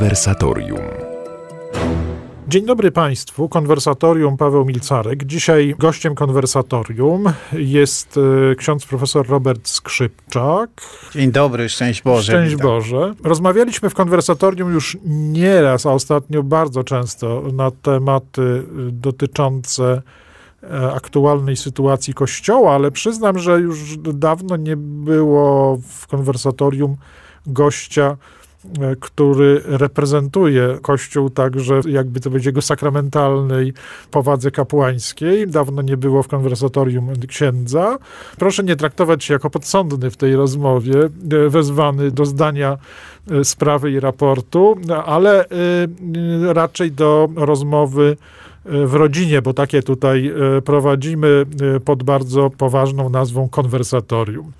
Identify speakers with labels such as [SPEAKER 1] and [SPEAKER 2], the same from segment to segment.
[SPEAKER 1] Konwersatorium.
[SPEAKER 2] Dzień dobry Państwu, konwersatorium Paweł Milcarek. Dzisiaj gościem konwersatorium jest e, ksiądz profesor Robert Skrzypczak.
[SPEAKER 3] Dzień dobry, szczęść Boże.
[SPEAKER 2] Szczęść
[SPEAKER 3] witam.
[SPEAKER 2] Boże. Rozmawialiśmy w konwersatorium już nieraz, a ostatnio bardzo często na tematy y, dotyczące e, aktualnej sytuacji Kościoła, ale przyznam, że już dawno nie było w konwersatorium gościa, e, który reprezentuje Kościół także, jakby to powiedzieć, jego sakramentalnej powadze kapłańskiej. Dawno nie było w konwersatorium księdza. Proszę nie traktować się jako podsądny w tej rozmowie, e, wezwany do zdania e, sprawy i raportu, ale e, e, raczej do rozmowy e, w rodzinie, bo takie tutaj e, prowadzimy e, pod bardzo poważną nazwą konwersatorium.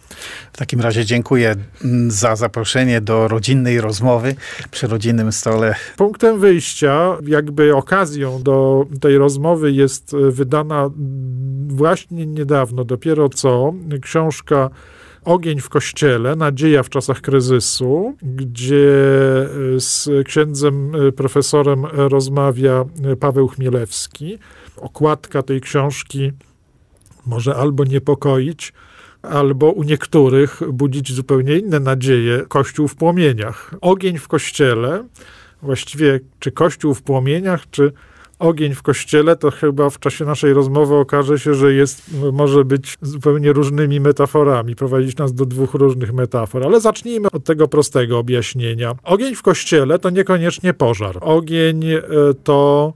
[SPEAKER 3] W takim razie dziękuję mm, za zaproszenie do rodzinnej rozmowy przy rodzinnym stole.
[SPEAKER 2] Punktem wyjścia, jakby okazją do tej rozmowy jest e, wydana mm, właśnie niedawno, dopiero co, książka Ogień w Kościele, Nadzieja w czasach kryzysu, gdzie e, z księdzem e, profesorem rozmawia e, Paweł Chmielewski. Okładka tej książki może albo niepokoić, albo u niektórych budzić zupełnie inne nadzieje. Kościół w płomieniach. Ogień w kościele, właściwie czy kościół w płomieniach, czy ogień w kościele, to chyba w czasie naszej rozmowy okaże się, że jest, może być zupełnie różnymi metaforami, prowadzić nas do dwóch różnych metafor. Ale zacznijmy od tego prostego objaśnienia. Ogień w kościele to niekoniecznie pożar. Ogień e, to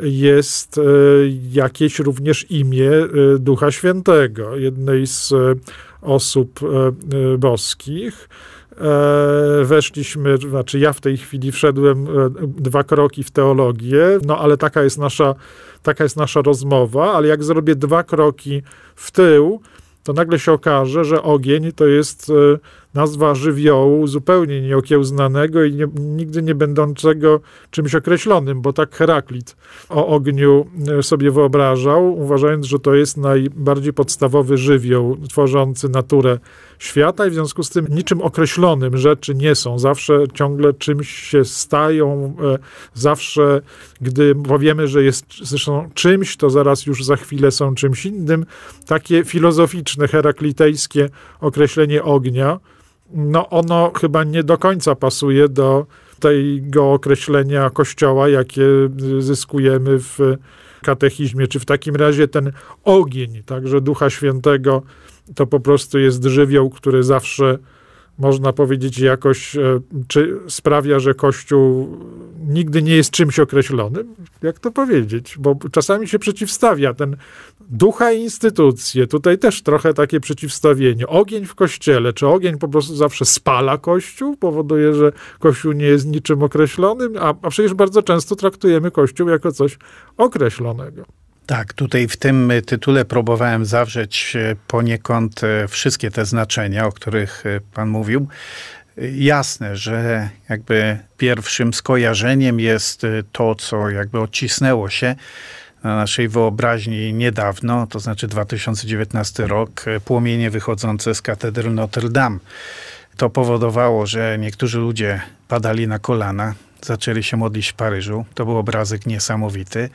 [SPEAKER 2] jest e, jakieś również imię e, Ducha Świętego, jednej z osób boskich. E, Weszliśmy, znaczy ja w tej chwili wszedłem e, dwa kroki w teologię, no ale taka jest nasza, taka jest nasza rozmowa, ale jak zrobię dwa kroki w tył, to nagle się okaże, że ogień to jest e, nazwa żywiołu zupełnie nieokiełznanego i nie, nigdy nie będącego czymś określonym, bo tak Heraklit o ogniu sobie wyobrażał, uważając, że to jest najbardziej podstawowy żywioł tworzący naturę świata i w związku z tym niczym określonym rzeczy nie są. Zawsze ciągle czymś się stają, e, zawsze gdy powiemy, że jest zresztą czymś, to zaraz już za chwilę są czymś innym. Takie filozoficzne, heraklitejskie określenie ognia, no ono chyba nie do końca pasuje do tego określenia Kościoła, jakie zyskujemy w katechizmie, czy w takim razie ten ogień, także Ducha Świętego, to po prostu jest żywioł, który zawsze można powiedzieć jakoś, e, czy sprawia, że Kościół nigdy nie jest czymś określonym? Jak to powiedzieć? Bo czasami się przeciwstawia ten ducha i instytucje. Tutaj też trochę takie przeciwstawienie. Ogień w Kościele. Czy ogień po prostu zawsze spala Kościół? Powoduje, że Kościół nie jest niczym określonym? A, a przecież bardzo często traktujemy Kościół jako coś określonego.
[SPEAKER 3] Tak, tutaj w tym tytule próbowałem zawrzeć e, poniekąd e, wszystkie te znaczenia, o których e, Pan mówił. Jasne, że jakby pierwszym skojarzeniem jest to, co jakby odcisnęło się na naszej wyobraźni niedawno, to znaczy 2019 rok, płomienie wychodzące z katedry Notre Dame. To powodowało, że niektórzy ludzie padali na kolana, zaczęli się modlić w Paryżu. To był obrazek niesamowity.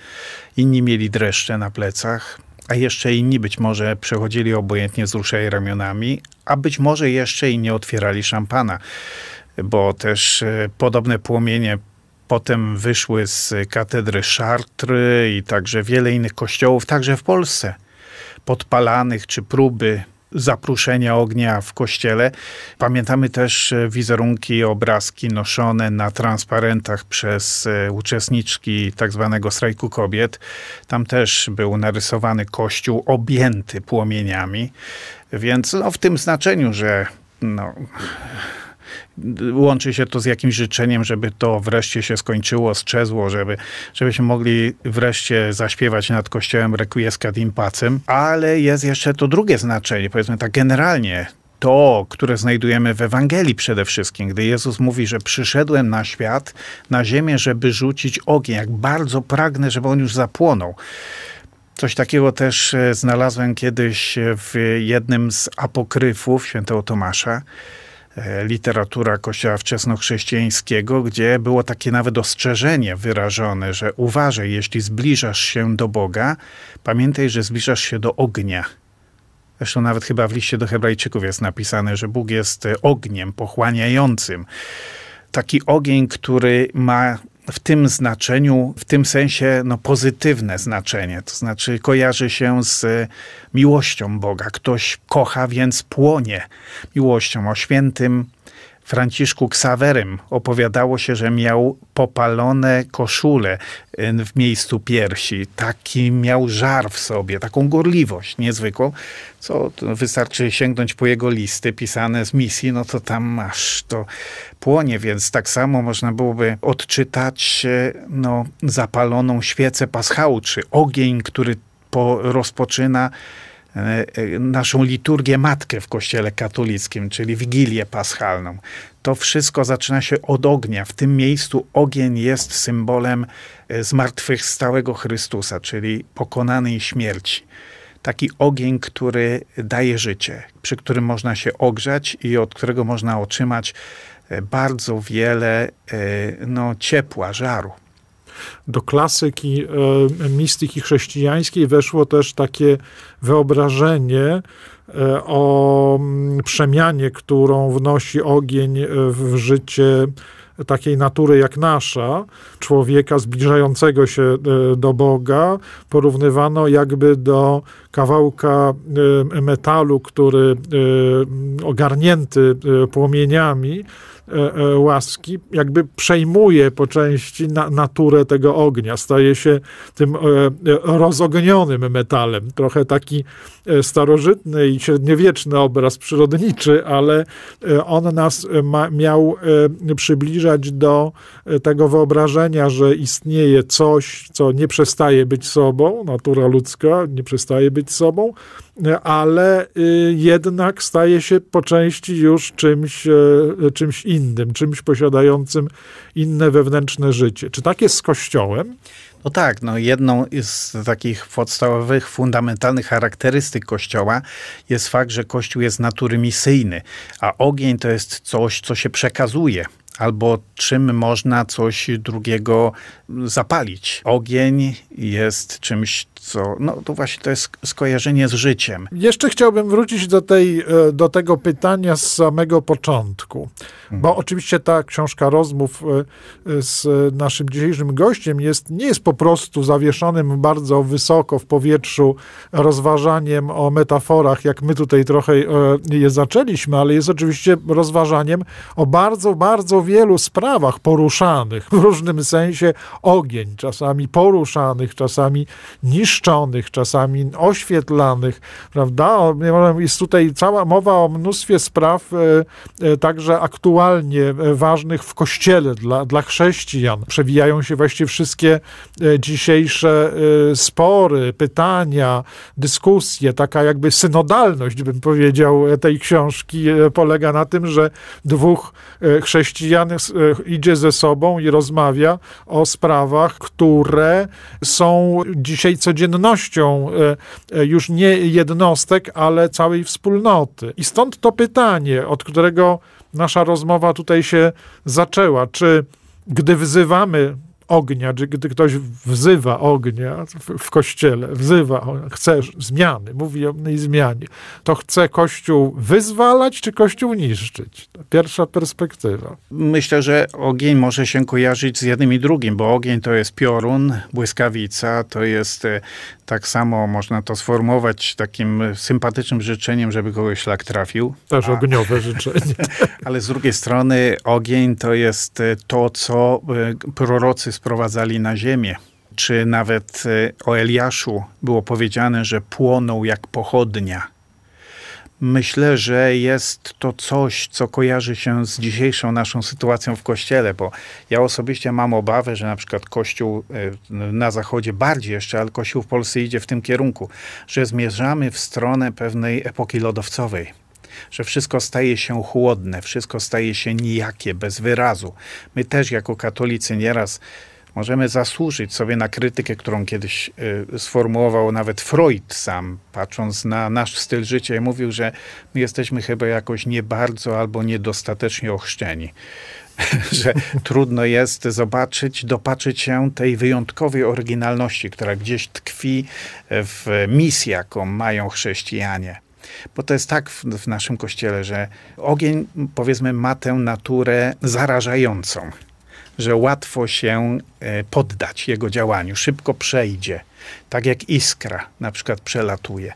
[SPEAKER 3] Inni mieli dreszcze na plecach, a jeszcze inni być może przechodzili obojętnie z ruszej ramionami, a być może jeszcze i nie otwierali szampana, bo też e, podobne płomienie potem wyszły z katedry Chartres i także wiele innych kościołów, także w Polsce, podpalanych czy próby zapruszenia ognia w kościele. Pamiętamy też e, wizerunki, obrazki noszone na transparentach przez e, uczestniczki tak zwanego strajku kobiet. Tam też był narysowany kościół objęty płomieniami, więc no, w tym znaczeniu, że no, łączy się to z jakimś życzeniem, żeby to wreszcie się skończyło, strzezło, żeby, żebyśmy mogli wreszcie zaśpiewać nad kościołem Requiescat in pacem, ale jest jeszcze to drugie znaczenie, powiedzmy tak generalnie, to, które znajdujemy w Ewangelii przede wszystkim, gdy Jezus mówi, że przyszedłem na świat, na ziemię, żeby rzucić ogień, jak bardzo pragnę, żeby on już zapłonął. Coś takiego też e, znalazłem kiedyś w jednym z apokryfów świętego Tomasza, literatura kościoła wczesnochrześcijańskiego, gdzie było takie nawet ostrzeżenie wyrażone, że uważaj, jeśli zbliżasz się do Boga, pamiętaj, że zbliżasz się do ognia. Zresztą nawet chyba w liście do Hebrajczyków jest napisane, że Bóg jest e, ogniem pochłaniającym. Taki ogień, który ma w tym znaczeniu, w tym sensie no, pozytywne znaczenie. To znaczy kojarzy się z miłością Boga. Ktoś kocha, więc płonie miłością. O świętym Franciszku Ksawerym opowiadało się, że miał popalone koszule y, w miejscu piersi. Taki miał żar w sobie, taką gorliwość niezwykłą, co wystarczy sięgnąć po jego listy pisane z misji, no to tam masz to płonie, więc tak samo można byłoby odczytać no, zapaloną świecę paschału, czy ogień, który po, rozpoczyna naszą liturgię matkę w Kościele katolickim, czyli Wigilię Paschalną. To wszystko zaczyna się od ognia. W tym miejscu ogień jest symbolem e, zmartwychwstałego Chrystusa, czyli pokonanej śmierci. Taki ogień, który daje życie, przy którym można się ogrzać i od którego można otrzymać bardzo wiele no, ciepła, żaru
[SPEAKER 2] do klasyki e, mistyki chrześcijańskiej. Weszło też takie wyobrażenie e, o mm, przemianie, którą wnosi ogień e, w życie takiej natury jak nasza, człowieka zbliżającego się do Boga, porównywano jakby do kawałka metalu, który ogarnięty płomieniami, łaski jakby przejmuje po części na, naturę tego ognia, staje się tym e, rozognionym metalem. Trochę taki starożytny i średniowieczny obraz przyrodniczy, ale on nas ma, miał przybliżać do tego wyobrażenia, że istnieje coś, co nie przestaje być sobą, natura ludzka nie przestaje być sobą, ale y, jednak staje się po części już czymś, czymś innym, czymś posiadającym inne wewnętrzne życie. Czy tak jest z Kościołem?
[SPEAKER 3] No tak, no jedną z takich podstawowych, fundamentalnych charakterystyk Kościoła jest fakt, że Kościół jest natury misyjny, a ogień to jest coś, co się przekazuje albo czym można coś drugiego zapalić. Ogień jest czymś, co, no to właśnie to jest skojarzenie z życiem.
[SPEAKER 2] Jeszcze chciałbym wrócić do, tej, e, do tego pytania z samego początku, bo mhm. oczywiście ta książka rozmów e, z naszym dzisiejszym gościem jest, nie jest po prostu zawieszonym bardzo wysoko w powietrzu rozważaniem o metaforach, jak my tutaj trochę e, je zaczęliśmy, ale jest oczywiście rozważaniem o bardzo, bardzo wielu sprawach poruszanych w różnym sensie ogień, czasami poruszanych, czasami niszczonych, czasami oświetlanych, prawda? Jest tutaj cała mowa o mnóstwie spraw, e, e, także aktualnie e, ważnych w Kościele dla, dla chrześcijan. Przewijają się właściwie wszystkie dzisiejsze spory, pytania, dyskusje, taka jakby synodalność, bym powiedział, tej książki polega na tym, że dwóch chrześcijan idzie ze sobą i rozmawia o sprawach, które są dzisiaj codziennością e, e, już nie jednostek, ale całej wspólnoty. I stąd to pytanie, od którego nasza rozmowa tutaj się zaczęła. Czy gdy wzywamy ognia, czy gdy ktoś wzywa ognia w, w kościele, wzywa, chce zmiany, mówi o tej zmianie, to chce Kościół wyzwalać, czy Kościół niszczyć? Pierwsza perspektywa.
[SPEAKER 3] Myślę, że ogień może się kojarzyć z jednym i drugim, bo ogień to jest piorun, błyskawica, to jest e, tak samo można to sformułować takim sympatycznym życzeniem, żeby kogoś szlak trafił.
[SPEAKER 2] Też A, ogniowe życzenie.
[SPEAKER 3] Ale z drugiej strony ogień to jest e, to, co e, prorocy sprowadzali na ziemię. Czy nawet e, o Eliaszu było powiedziane, że płonął jak pochodnia. Myślę, że jest to coś, co kojarzy się z dzisiejszą naszą sytuacją w Kościele, bo ja osobiście mam obawę, że na przykład Kościół e, na Zachodzie bardziej jeszcze, ale Kościół w Polsce idzie w tym kierunku, że zmierzamy w stronę pewnej epoki lodowcowej że wszystko staje się chłodne, wszystko staje się nijakie, bez wyrazu. My też jako katolicy nieraz możemy zasłużyć sobie na krytykę, którą kiedyś y, sformułował nawet Freud sam, patrząc na nasz styl życia i mówił, że my jesteśmy chyba jakoś nie bardzo albo niedostatecznie ochrzczeni. że trudno jest zobaczyć, dopatrzyć się tej wyjątkowej oryginalności, która gdzieś tkwi w misji, jaką mają chrześcijanie. Bo to jest tak w, w naszym kościele, że ogień, powiedzmy, ma tę naturę zarażającą że łatwo się e, poddać jego działaniu, szybko przejdzie, tak jak iskra na przykład przelatuje.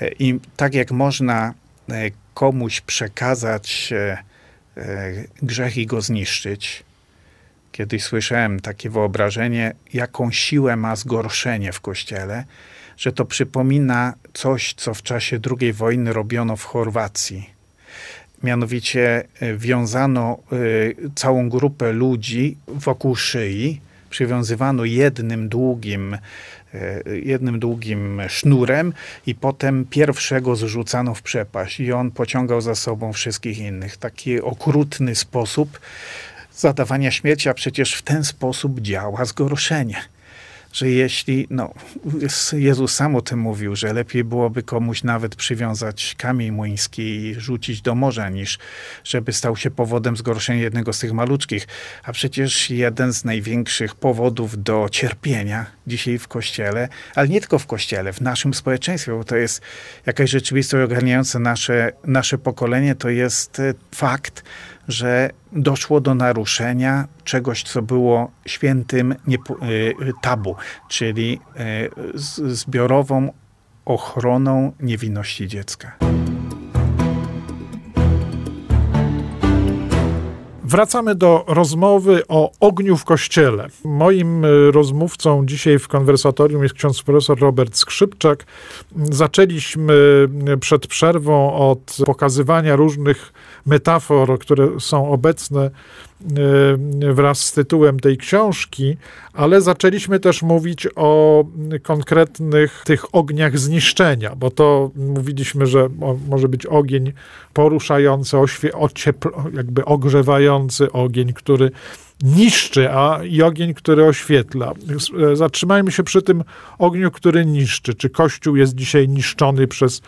[SPEAKER 3] E, I tak jak można e, komuś przekazać grzech i go zniszczyć, Kiedyś słyszałem takie wyobrażenie, jaką siłę ma zgorszenie w kościele, że to przypomina coś, co w czasie II wojny robiono w Chorwacji. Mianowicie e, wiązano e, całą grupę ludzi wokół szyi, przywiązywano jednym długim, e, jednym długim sznurem i potem pierwszego zrzucano w przepaść i on pociągał za sobą wszystkich innych. Taki okrutny sposób zadawania śmierci, a przecież w ten sposób działa zgorszenie że jeśli, no, Jezus sam o tym mówił, że lepiej byłoby komuś nawet przywiązać kamień młyński i rzucić do morza, niż żeby stał się powodem zgorszenia jednego z tych maluczkich. A przecież jeden z największych powodów do cierpienia dzisiaj w Kościele, ale nie tylko w Kościele, w naszym społeczeństwie, bo to jest jakaś rzeczywistość ogarniająca nasze, nasze pokolenie, to jest e, fakt, że doszło do naruszenia czegoś, co było świętym y, tabu, czyli y, zbiorową ochroną niewinności dziecka.
[SPEAKER 2] Wracamy do rozmowy o ogniu w kościele. Moim y, rozmówcą dzisiaj w konwersatorium jest ksiądz profesor Robert Skrzypczak. Zaczęliśmy przed przerwą od pokazywania różnych metafor, które są obecne e, wraz z tytułem tej książki, ale zaczęliśmy też mówić o konkretnych tych ogniach zniszczenia, bo to mówiliśmy, że może być ogień poruszający, jakby ogrzewający ogień, który niszczy, a i ogień, który oświetla. E, zatrzymajmy się przy tym ogniu, który niszczy. Czy Kościół jest dzisiaj niszczony przez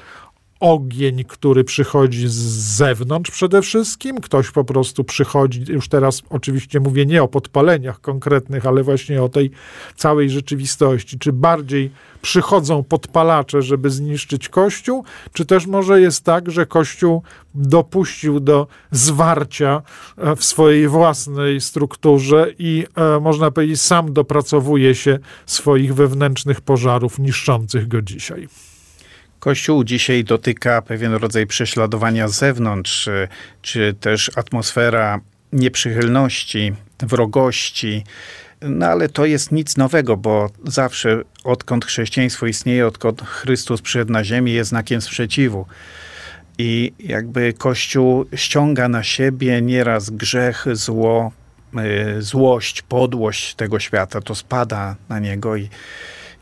[SPEAKER 2] ogień, który przychodzi z zewnątrz przede wszystkim. Ktoś po prostu przychodzi, już teraz oczywiście mówię nie o podpaleniach konkretnych, ale właśnie o tej całej rzeczywistości. Czy bardziej przychodzą podpalacze, żeby zniszczyć Kościół, czy też może jest tak, że Kościół dopuścił do zwarcia e, w swojej własnej strukturze i e, można powiedzieć sam dopracowuje się swoich wewnętrznych pożarów niszczących go dzisiaj.
[SPEAKER 3] Kościół dzisiaj dotyka pewien rodzaj prześladowania z zewnątrz, czy też atmosfera nieprzychylności, wrogości. No ale to jest nic nowego, bo zawsze odkąd chrześcijaństwo istnieje, odkąd Chrystus przyszedł na ziemię, jest znakiem sprzeciwu. I jakby Kościół ściąga na siebie nieraz grzech, zło, y, złość, podłość tego świata. To spada na niego i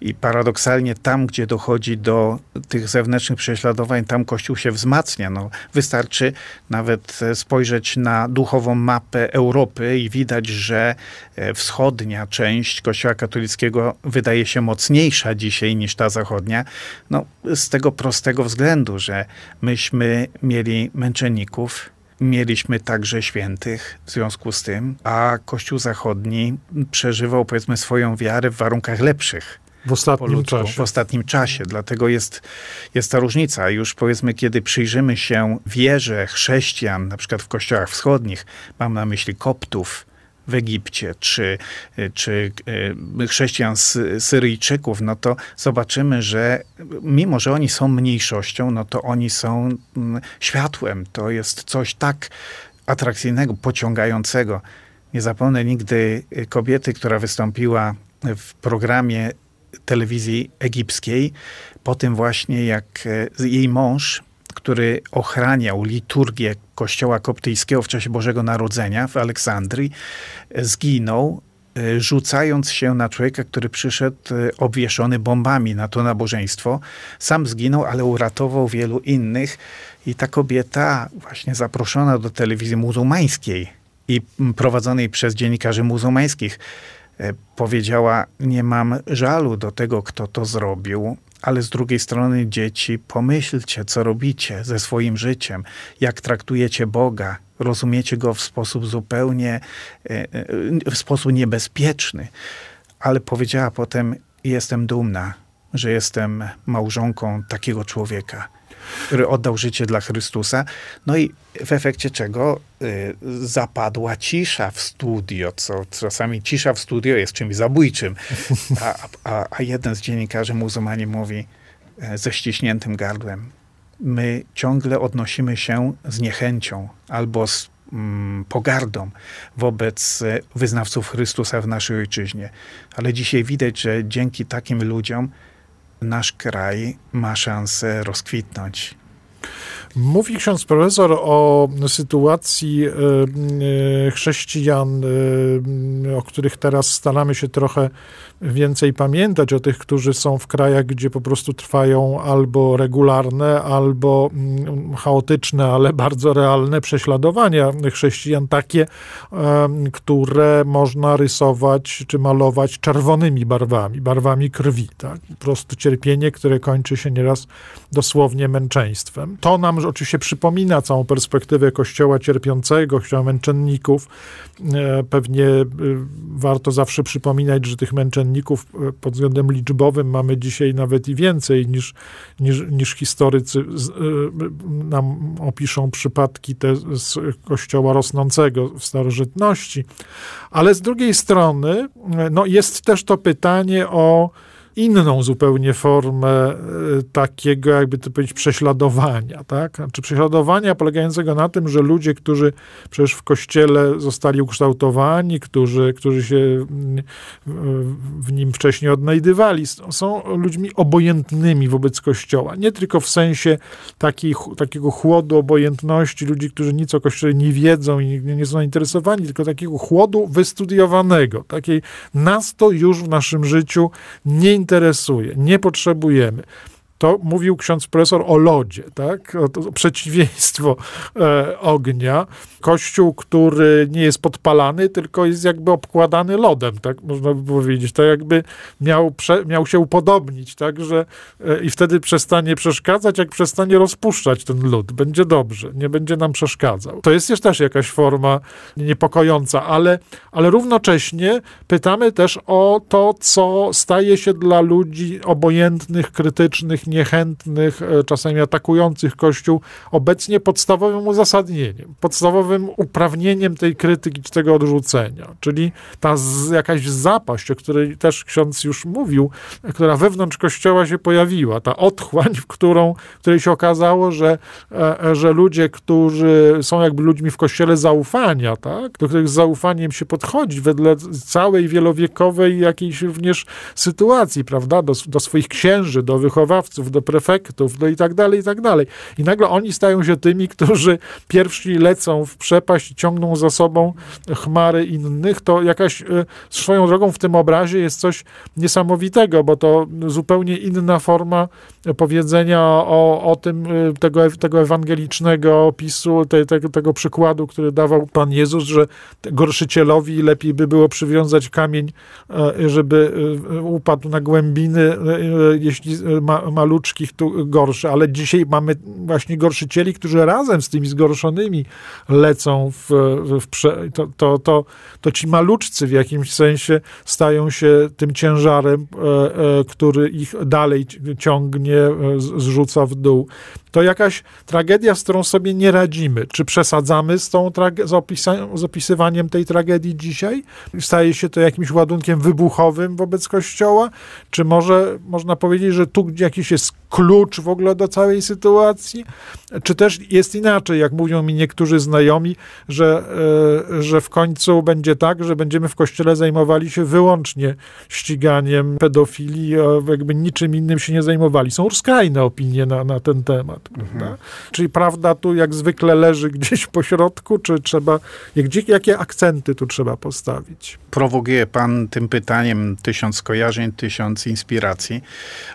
[SPEAKER 3] i paradoksalnie tam, gdzie dochodzi do tych zewnętrznych prześladowań, tam Kościół się wzmacnia. No, wystarczy nawet e, spojrzeć na duchową mapę Europy i widać, że e, wschodnia część Kościoła katolickiego wydaje się mocniejsza dzisiaj niż ta zachodnia. No, z tego prostego względu, że myśmy mieli męczenników, mieliśmy także świętych w związku z tym, a Kościół Zachodni przeżywał powiedzmy swoją wiarę w warunkach lepszych.
[SPEAKER 2] W ostatnim czasie.
[SPEAKER 3] W ostatnim czasie. Dlatego jest, jest ta różnica. Już powiedzmy, kiedy przyjrzymy się wierze chrześcijan, na przykład w kościołach wschodnich, mam na myśli koptów, w Egipcie, czy, czy e, chrześcijan Syryjczyków, no to zobaczymy, że mimo, że oni są mniejszością, no to oni są mm, światłem. To jest coś tak atrakcyjnego, pociągającego. Nie zapomnę nigdy kobiety, która wystąpiła w programie telewizji egipskiej, po tym właśnie jak e, jej mąż, który ochraniał liturgię kościoła koptyjskiego w czasie Bożego Narodzenia w Aleksandrii, e, zginął e, rzucając się na człowieka, który przyszedł obwieszony bombami na to nabożeństwo. Sam zginął, ale uratował wielu innych. I ta kobieta, właśnie zaproszona do telewizji muzułmańskiej i prowadzonej przez dziennikarzy muzułmańskich, powiedziała: Nie mam żalu do tego, kto to zrobił, ale z drugiej strony, dzieci, pomyślcie, co robicie ze swoim życiem, jak traktujecie Boga, rozumiecie go w sposób zupełnie, w sposób niebezpieczny. Ale powiedziała potem: Jestem dumna, że jestem małżonką takiego człowieka który oddał życie dla Chrystusa. No i w efekcie czego y, zapadła cisza w studio, co czasami cisza w studio jest czymś zabójczym. A, a, a jeden z dziennikarzy muzułmanie mówi e, ze ściśniętym gardłem, my ciągle odnosimy się z niechęcią albo z mm, pogardą wobec e, wyznawców Chrystusa w naszej ojczyźnie. Ale dzisiaj widać, że dzięki takim ludziom nasz kraj ma szansę rozkwitnąć.
[SPEAKER 2] Mówi ksiądz profesor o sytuacji e, e, chrześcijan, e, o których teraz staramy się trochę więcej pamiętać, o tych, którzy są w krajach, gdzie po prostu trwają albo regularne, albo mm, chaotyczne, ale bardzo realne prześladowania chrześcijan, takie, które można rysować czy malować czerwonymi barwami, barwami krwi. Tak? Po prostu cierpienie, które kończy się nieraz dosłownie męczeństwem. To nam oczywiście przypomina całą perspektywę Kościoła cierpiącego, Kościoła męczenników. E, pewnie e, warto zawsze przypominać, że tych męczenników e, pod względem liczbowym mamy dzisiaj nawet i więcej niż, niż, niż historycy nam opiszą przypadki te z Kościoła rosnącego w starożytności. Ale z drugiej strony no jest też to pytanie o inną zupełnie formę e, takiego, jakby to powiedzieć, prześladowania, tak? Czy prześladowania polegającego na tym, że ludzie, którzy przecież w kościele zostali ukształtowani, którzy, którzy się mm, w nim wcześniej odnajdywali, są ludźmi obojętnymi wobec kościoła. Nie tylko w sensie takiego chłodu obojętności, ludzi, którzy nic o kościele nie wiedzą i nie są zainteresowani, tylko takiego chłodu wystudiowanego, takiej nas to już w naszym życiu nie interesuje, nie potrzebujemy to mówił ksiądz profesor o lodzie, tak? O przeciwieństwo e, ognia. Kościół, który nie jest podpalany, tylko jest jakby obkładany lodem, tak można by powiedzieć. To jakby miał, prze, miał się upodobnić, tak? Że, e, I wtedy przestanie przeszkadzać, jak przestanie rozpuszczać ten lód. Będzie dobrze, nie będzie nam przeszkadzał. To jest też jakaś forma niepokojąca, ale, ale równocześnie pytamy też o to, co staje się dla ludzi obojętnych, krytycznych, niechętnych, e, czasami atakujących Kościół, obecnie podstawowym uzasadnieniem, podstawowym uprawnieniem tej krytyki tego odrzucenia. Czyli ta z, jakaś zapaść, o której też ksiądz już mówił, która wewnątrz Kościoła się pojawiła, ta otchłań, w którą, w której się okazało, że, e, e, że ludzie, którzy są jakby ludźmi w Kościele zaufania, tak, do których z zaufaniem się podchodzi wedle całej wielowiekowej jakiejś również sytuacji, prawda, do, do swoich księży, do wychowawców, do prefektów, no i tak dalej, i tak dalej. I nagle oni stają się tymi, którzy pierwsi lecą w przepaść ciągną za sobą chmary innych, to jakaś e, swoją drogą w tym obrazie jest coś niesamowitego, bo to zupełnie inna forma powiedzenia o, o tym, e, tego, tego ewangelicznego opisu, te, te, tego przykładu, który dawał Pan Jezus, że gorszycielowi lepiej by było przywiązać kamień, e, żeby upadł na głębiny, jeśli ma, ma maluczkich tu gorsze, ale dzisiaj mamy właśnie gorszycieli, którzy razem z tymi zgorszonymi lecą w, w prze, to, to, to, to ci maluczcy w jakimś sensie stają się tym ciężarem, e, e, który ich dalej ciągnie, e, zrzuca w dół. To jakaś tragedia, z którą sobie nie radzimy. Czy przesadzamy z, tą z, opisa- z opisywaniem tej tragedii dzisiaj? Staje się to jakimś ładunkiem wybuchowym wobec Kościoła? Czy może można powiedzieć, że tu jakiś jest klucz w ogóle do całej sytuacji? Czy też jest inaczej, jak mówią mi niektórzy znajomi, że, e, że w końcu będzie tak, że będziemy w kościele zajmowali się wyłącznie ściganiem pedofilii, jakby niczym innym się nie zajmowali. Są skrajne opinie na, na ten temat. Mhm. Czyli prawda tu jak zwykle leży gdzieś po środku, czy trzeba, gdzie, jakie akcenty tu trzeba postawić?
[SPEAKER 3] Prowokuje pan tym pytaniem tysiąc skojarzeń, tysiąc inspiracji.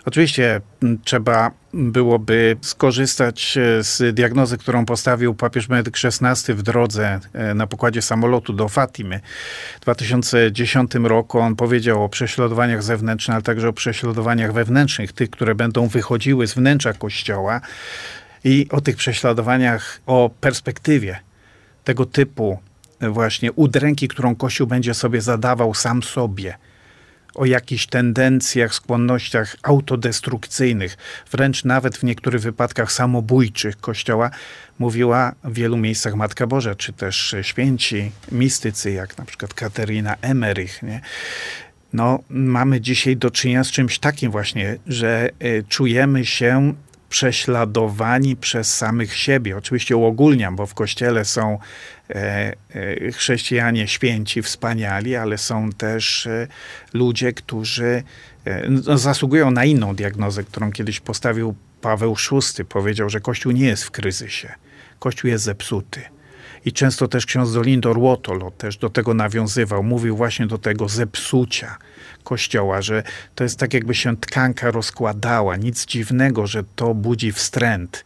[SPEAKER 3] Oczywiście trzeba byłoby skorzystać e, z diagnozy, którą postawił papież Benedykt XVI w drodze e, na pokładzie samolotu do Fatimy w 2010 roku. On powiedział o prześladowaniach zewnętrznych, ale także o prześladowaniach wewnętrznych, tych, które będą wychodziły z wnętrza Kościoła i o tych prześladowaniach, o perspektywie tego typu właśnie udręki, którą Kościół będzie sobie zadawał sam sobie – o jakichś tendencjach, skłonnościach autodestrukcyjnych, wręcz nawet w niektórych wypadkach samobójczych Kościoła, mówiła w wielu miejscach Matka Boża, czy też święci mistycy, jak na przykład Katerina Emerich. Nie? No, mamy dzisiaj do czynienia z czymś takim właśnie, że y, czujemy się prześladowani przez samych siebie. Oczywiście uogólniam, bo w kościele są e, e, chrześcijanie święci, wspaniali, ale są też e, ludzie, którzy no, zasługują na inną diagnozę, którą kiedyś postawił Paweł VI. Powiedział, że Kościół nie jest w kryzysie. Kościół jest zepsuty. I często też ksiądz Dolindor Łotolo też do tego nawiązywał. Mówił właśnie do tego zepsucia kościoła, że to jest tak jakby się tkanka rozkładała. Nic dziwnego, że to budzi wstręt.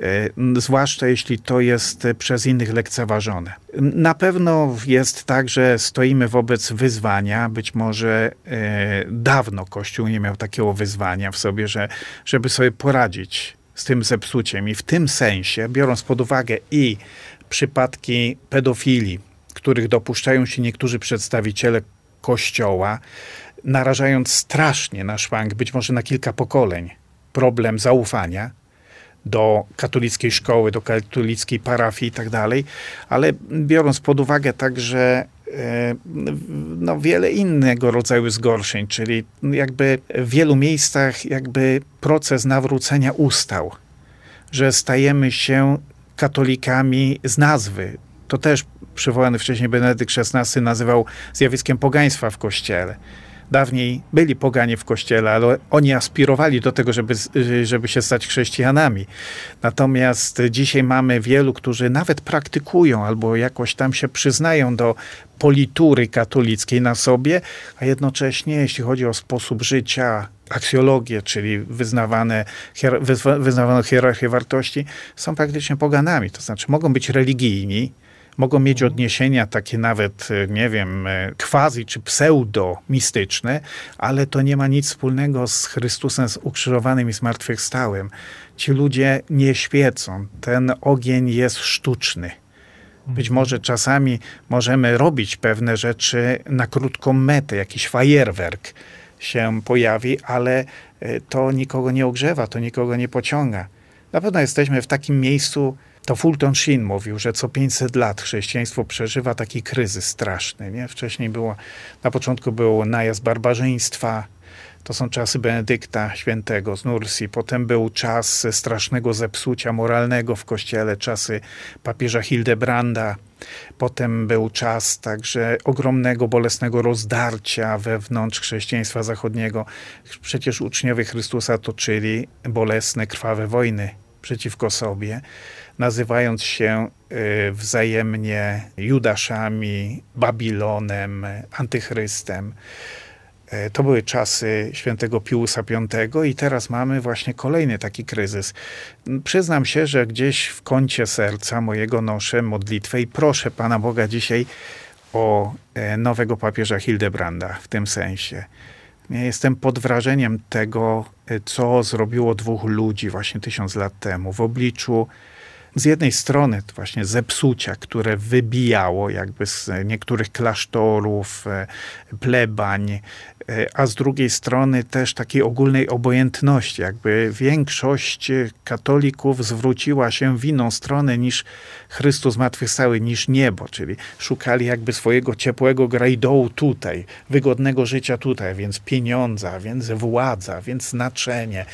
[SPEAKER 3] E, zwłaszcza jeśli to jest przez innych lekceważone. Na pewno jest tak, że stoimy wobec wyzwania. Być może e, dawno Kościół nie miał takiego wyzwania w sobie, że, żeby sobie poradzić z tym zepsuciem. I w tym sensie, biorąc pod uwagę i przypadki pedofilii, których dopuszczają się niektórzy przedstawiciele Kościoła, narażając strasznie na szwank, być może na kilka pokoleń, problem zaufania do katolickiej szkoły, do katolickiej parafii i tak dalej, ale biorąc pod uwagę także e, no, wiele innego rodzaju zgorszeń, czyli jakby w wielu miejscach jakby proces nawrócenia ustał, że stajemy się katolikami z nazwy. To też przywołany wcześniej Benedykt XVI nazywał zjawiskiem pogaństwa w Kościele. Dawniej byli poganie w kościele, ale oni aspirowali do tego, żeby, żeby się stać chrześcijanami. Natomiast dzisiaj mamy wielu, którzy nawet praktykują albo jakoś tam się przyznają do politury katolickiej na sobie, a jednocześnie, jeśli chodzi o sposób życia, aksjologię, czyli wyznawane, wyznawaną hierarchię wartości, są praktycznie poganami. To znaczy mogą być religijni, mogą mieć odniesienia takie nawet, e, nie wiem, e, quasi czy pseudo-mistyczne, ale to nie ma nic wspólnego z Chrystusem z ukrzyżowanym i zmartwychwstałym. Ci ludzie nie świecą. Ten ogień jest sztuczny. Być mhm. może czasami możemy robić pewne rzeczy na krótką metę, jakiś fajerwerk się pojawi, ale e, to nikogo nie ogrzewa, to nikogo nie pociąga. Na pewno jesteśmy w takim miejscu, to Fulton Sheen mówił, że co 500 lat chrześcijaństwo przeżywa taki kryzys straszny. Nie? Wcześniej było, na początku był najazd barbarzyństwa, to są czasy Benedykta Świętego z Nursi. Potem był czas strasznego zepsucia moralnego w kościele, czasy papieża Hildebranda. Potem był czas także ogromnego, bolesnego rozdarcia wewnątrz chrześcijaństwa zachodniego. Przecież uczniowie Chrystusa toczyli bolesne, krwawe wojny przeciwko sobie nazywając się y, wzajemnie Judaszami, Babilonem, Antychrystem. Y, to były czasy świętego Piusa V i teraz mamy właśnie kolejny taki kryzys. Przyznam się, że gdzieś w kącie serca mojego noszę modlitwę i proszę Pana Boga dzisiaj o e, nowego papieża Hildebranda w tym sensie. Ja jestem pod wrażeniem tego, co zrobiło dwóch ludzi właśnie tysiąc lat temu w obliczu z jednej strony właśnie zepsucia, które wybijało jakby z niektórych klasztorów, e, plebań, e, a z drugiej strony też takiej ogólnej obojętności, jakby większość katolików zwróciła się w inną stronę niż Chrystus zmartwychwstały, niż niebo, czyli szukali jakby swojego ciepłego grajdołu tutaj, wygodnego życia tutaj, więc pieniądza, więc władza, więc znaczenie,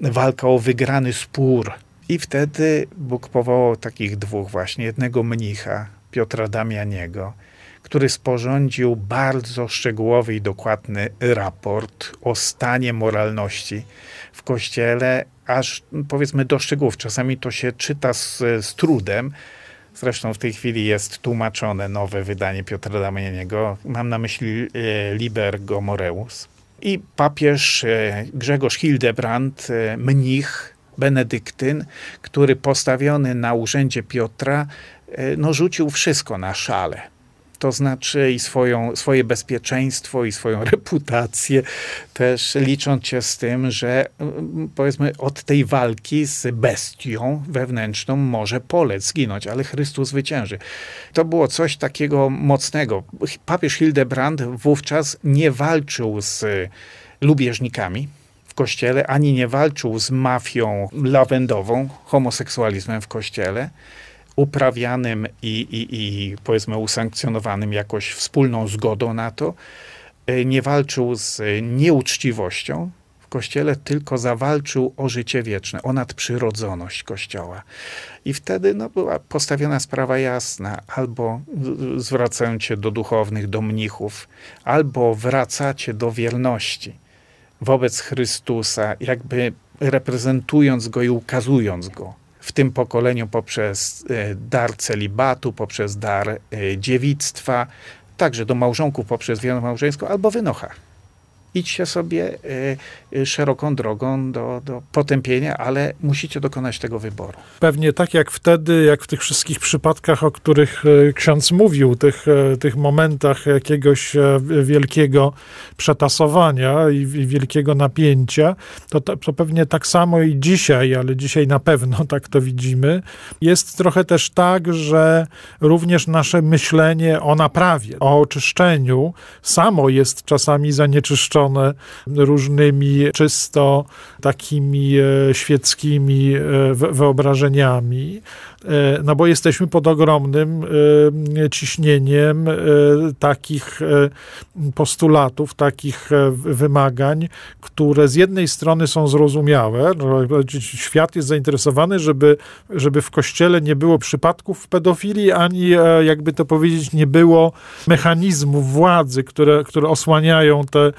[SPEAKER 3] walka o wygrany spór, i wtedy Bóg powołał takich dwóch właśnie, jednego mnicha, Piotra Damianiego, który sporządził bardzo szczegółowy i dokładny raport o stanie moralności w Kościele, aż powiedzmy do szczegółów. Czasami to się czyta z, z trudem. Zresztą w tej chwili jest tłumaczone nowe wydanie Piotra Damianiego. Mam na myśli e, Liber Gomoreus. I papież e, Grzegorz Hildebrand, e, mnich, benedyktyn, który postawiony na urzędzie Piotra, e, no, rzucił wszystko na szale to znaczy i swoją, swoje bezpieczeństwo, i swoją reputację, też licząc się z tym, że mm, powiedzmy od tej walki z bestią wewnętrzną może polec, zginąć, ale Chrystus zwycięży. To było coś takiego mocnego. Papież Hildebrand wówczas nie walczył z lubieżnikami, w kościele, ani nie walczył z mafią lawendową, homoseksualizmem w kościele, uprawianym i, i, i powiedzmy usankcjonowanym jakoś wspólną zgodą na to, e, nie walczył z nieuczciwością w Kościele, tylko zawalczył o życie wieczne, o nadprzyrodzoność Kościoła. I wtedy no, była postawiona sprawa jasna, albo zwracacie do duchownych, do mnichów, albo wracacie do wierności wobec Chrystusa, jakby reprezentując Go i ukazując Go w tym pokoleniu poprzez e, dar celibatu, poprzez dar e, dziewictwa, także do małżonków poprzez wiarę małżeńską albo wynocha idźcie sobie y, y, szeroką drogą do, do potępienia, ale musicie dokonać tego wyboru.
[SPEAKER 2] Pewnie tak jak wtedy, jak w tych wszystkich przypadkach, o których y, ksiądz mówił, tych, tych momentach jakiegoś wielkiego przetasowania i wielkiego napięcia, to, to pewnie tak samo i dzisiaj, ale dzisiaj na pewno tak to widzimy, jest trochę też tak, że również nasze myślenie o naprawie, o oczyszczeniu samo jest czasami zanieczyszczone różnymi czysto takimi e, świeckimi e, wyobrażeniami. E, no bo jesteśmy pod ogromnym e, ciśnieniem e, takich postulatów, takich wymagań, które z jednej strony są zrozumiałe, no, świat jest zainteresowany, żeby, żeby w kościele nie było przypadków pedofilii, ani jakby to powiedzieć, nie było mechanizmów władzy, które, które osłaniają te,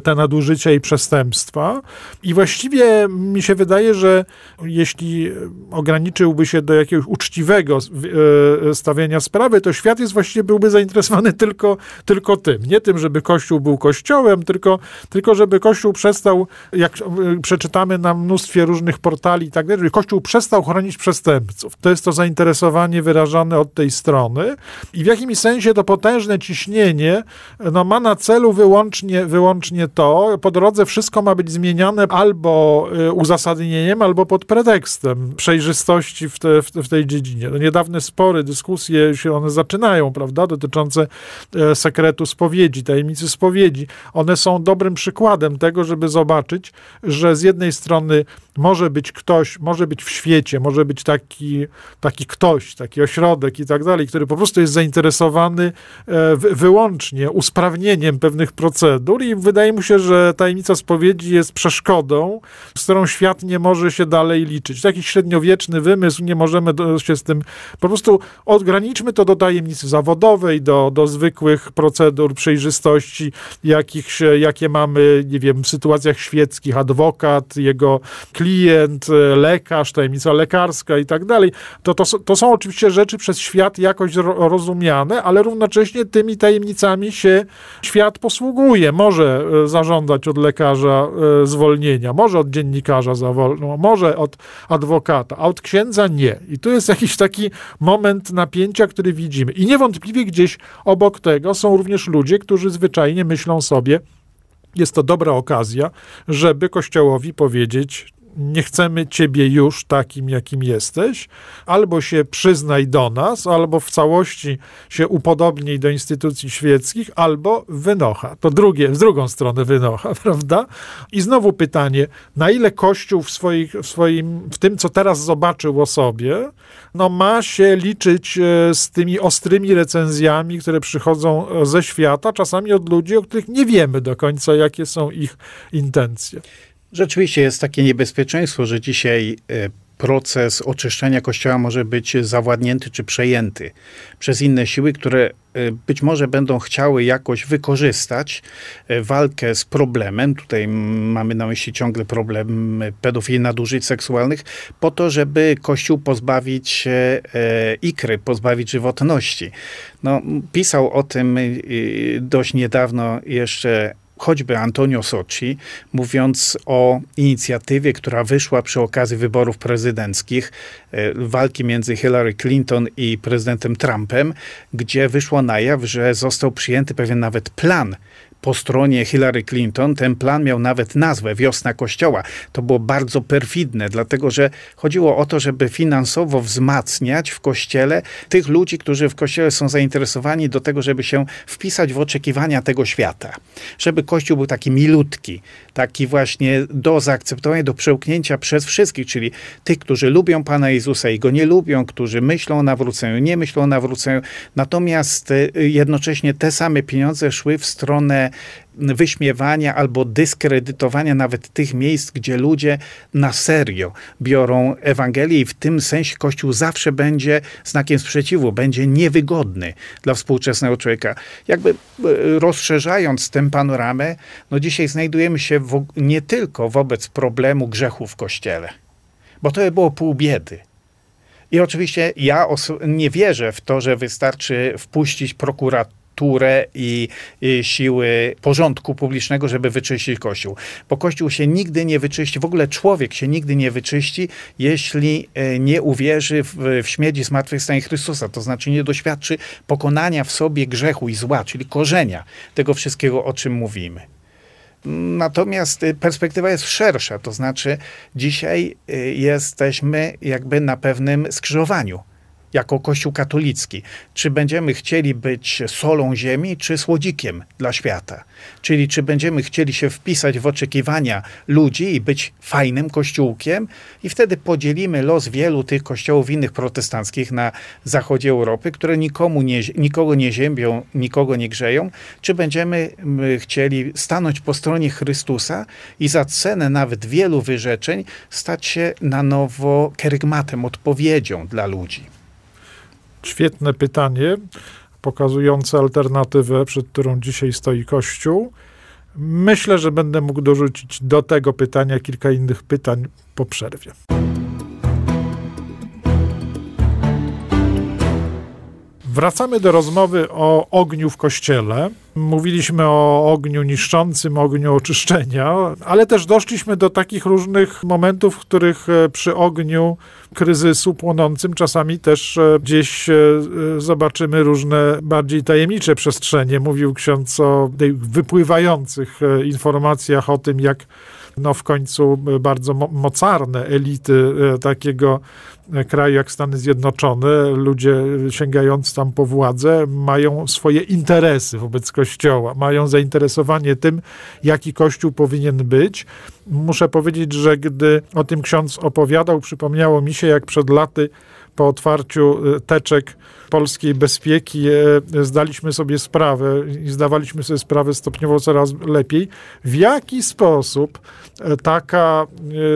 [SPEAKER 2] te nadużycia i przestępstwa. I właściwie mi się wydaje, że jeśli ograniczyłby się do jakiegoś jakiegoś uczciwego e, stawiania sprawy, to świat jest właściwie byłby zainteresowany tylko, tylko tym. Nie tym, żeby Kościół był kościołem, tylko, tylko żeby Kościół przestał, jak e, przeczytamy na mnóstwie różnych portali i tak dalej, żeby Kościół przestał chronić przestępców. To jest to zainteresowanie wyrażane od tej strony i w jakimś sensie to potężne ciśnienie no, ma na celu wyłącznie, wyłącznie to, po drodze wszystko ma być zmieniane albo e, uzasadnieniem, albo pod pretekstem przejrzystości w, te, w, w tej dziedzinie. No, niedawne spory, dyskusje się one zaczynają, prawda, dotyczące e, sekretu spowiedzi, tajemnicy spowiedzi. One są dobrym przykładem tego, żeby zobaczyć, że z jednej strony może być ktoś, może być w świecie, może być taki, taki ktoś, taki ośrodek i tak dalej, który po prostu jest zainteresowany e, wyłącznie usprawnieniem pewnych procedur i wydaje mu się, że tajemnica spowiedzi jest przeszkodą, z którą świat nie może się dalej liczyć. Taki średniowieczny wymysł, nie możemy się z tym, po prostu odgraniczmy to do tajemnicy zawodowej, do, do zwykłych procedur przejrzystości, jakich, jakie mamy, nie wiem, w sytuacjach świeckich, adwokat, jego klient, lekarz, tajemnica lekarska i tak dalej. To, to, to są oczywiście rzeczy przez świat jakoś rozumiane, ale równocześnie tymi tajemnicami się świat posługuje. Może e, zażądać od lekarza e, zwolnienia, może od dziennikarza zawolno, może od adwokata, a od księdza nie. I tu jest jakiś taki moment napięcia, który widzimy. I niewątpliwie gdzieś obok tego są również ludzie, którzy zwyczajnie myślą sobie, jest to dobra okazja, żeby Kościołowi powiedzieć, nie chcemy ciebie już takim, jakim jesteś, albo się przyznaj do nas, albo w całości się upodobnij do instytucji świeckich, albo wynocha. To drugie, w drugą stronę wynocha, prawda? I znowu pytanie, na ile Kościół w, swoich, w swoim, w tym, co teraz zobaczył o sobie, no ma się liczyć e, z tymi ostrymi recenzjami, które przychodzą e, ze świata, czasami od ludzi, o których nie wiemy do końca, jakie są ich intencje.
[SPEAKER 3] Rzeczywiście jest takie niebezpieczeństwo, że dzisiaj e, proces oczyszczenia kościoła może być zawładnięty czy przejęty przez inne siły, które e, być może będą chciały jakoś wykorzystać e, walkę z problemem, tutaj mamy na myśli ciągle problem pedofilii, nadużyć seksualnych, po to, żeby Kościół pozbawić ikry, pozbawić żywotności. No, pisał o tym dość niedawno jeszcze choćby Antonio Socci, mówiąc o inicjatywie, która wyszła przy okazji wyborów prezydenckich, e, walki między Hillary Clinton i prezydentem Trumpem, gdzie wyszło na jaw, że został przyjęty pewien nawet plan po stronie Hillary Clinton. Ten plan miał nawet nazwę Wiosna Kościoła. To było bardzo perfidne, dlatego że chodziło o to, żeby finansowo wzmacniać w kościele tych ludzi, którzy w kościele są zainteresowani do tego, żeby się wpisać w oczekiwania tego świata. Żeby kościół był taki milutki, taki właśnie do zaakceptowania, do przełknięcia przez wszystkich, czyli tych, którzy lubią Pana Jezusa i go nie lubią, którzy myślą o nawróceniu, nie myślą o nawróceniu. Natomiast y, jednocześnie te same pieniądze szły w stronę wyśmiewania albo dyskredytowania nawet tych miejsc, gdzie ludzie na serio biorą Ewangelię i w tym sensie Kościół zawsze będzie znakiem sprzeciwu, będzie niewygodny dla współczesnego człowieka. Jakby e, rozszerzając tę panoramę, no dzisiaj znajdujemy się w, nie tylko wobec problemu grzechu w Kościele, bo to by było pół biedy. I oczywiście ja nie wierzę w to, że wystarczy wpuścić prokuraturę kulturę i, i, siły porządku publicznego, żeby wyczyścić Kościół. Bo Kościół się nigdy nie wyczyści, w ogóle człowiek się nigdy nie wyczyści, jeśli e, nie uwierzy w, w śmierć i zmartwychwstanie Chrystusa. To znaczy nie doświadczy pokonania w sobie grzechu i zła, czyli korzenia tego wszystkiego, o czym mówimy. Natomiast e, perspektywa jest szersza, to znaczy dzisiaj e, jesteśmy jakby na pewnym skrzyżowaniu jako Kościół katolicki. Czy będziemy chcieli być solą ziemi, czy słodzikiem dla świata? Czyli czy będziemy chcieli się wpisać w oczekiwania ludzi i być fajnym kościółkiem i wtedy podzielimy los wielu tych kościołów innych protestanckich na zachodzie Europy, które nikomu nie, nikogo nie ziębią, nikogo nie grzeją, czy będziemy chcieli stanąć po stronie Chrystusa i za cenę nawet wielu wyrzeczeń stać się na nowo kerygmatem, odpowiedzią dla ludzi.
[SPEAKER 2] Świetne pytanie, pokazujące alternatywę, przed którą dzisiaj stoi Kościół. Myślę, że będę mógł dorzucić do tego pytania kilka innych pytań po przerwie. Wracamy do rozmowy o ogniu w kościele. Mówiliśmy o ogniu niszczącym, ogniu oczyszczenia, ale też doszliśmy do takich różnych momentów, w których e, przy ogniu kryzysu płonącym czasami też e, gdzieś e, zobaczymy różne bardziej tajemnicze przestrzenie. Mówił ksiądz o tych wypływających informacjach o tym, jak no w końcu bardzo mocarne elity takiego kraju jak Stany Zjednoczone, ludzie sięgający tam po władzę, mają swoje interesy wobec Kościoła, mają zainteresowanie tym, jaki Kościół powinien być. Muszę powiedzieć, że gdy o tym ksiądz opowiadał, przypomniało mi się, jak przed laty po otwarciu e, teczek polskiej bezpieki e, zdaliśmy sobie sprawę i zdawaliśmy sobie sprawę stopniowo coraz lepiej, w jaki sposób e, taka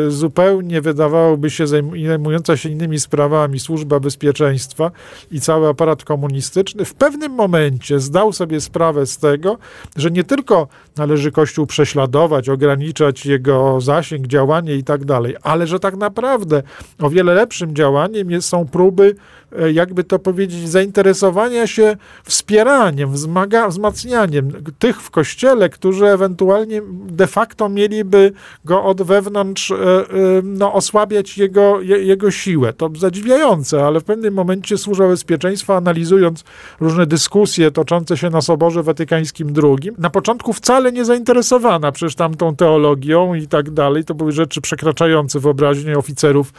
[SPEAKER 2] zupełnie wydawałoby się zajmująca się innymi sprawami służba bezpieczeństwa i cały aparat komunistyczny w pewnym momencie zdał sobie sprawę z tego, że nie tylko należy Kościół prześladować, ograniczać jego zasięg, działanie i tak dalej, ale że tak naprawdę o wiele lepszym działaniem są próby E, jakby to powiedzieć, zainteresowania się wspieraniem, wzmaga, wzmacnianiem tych w kościele, którzy ewentualnie de facto mieliby go od wewnątrz e, e, no, osłabiać jego, jego siłę. To zadziwiające, ale w pewnym momencie służba bezpieczeństwa, analizując różne dyskusje toczące się na Soborze Watykańskim II, na początku wcale nie zainteresowana przecież tamtą teologią i tak dalej, to były rzeczy przekraczające wyobraźnię oficerów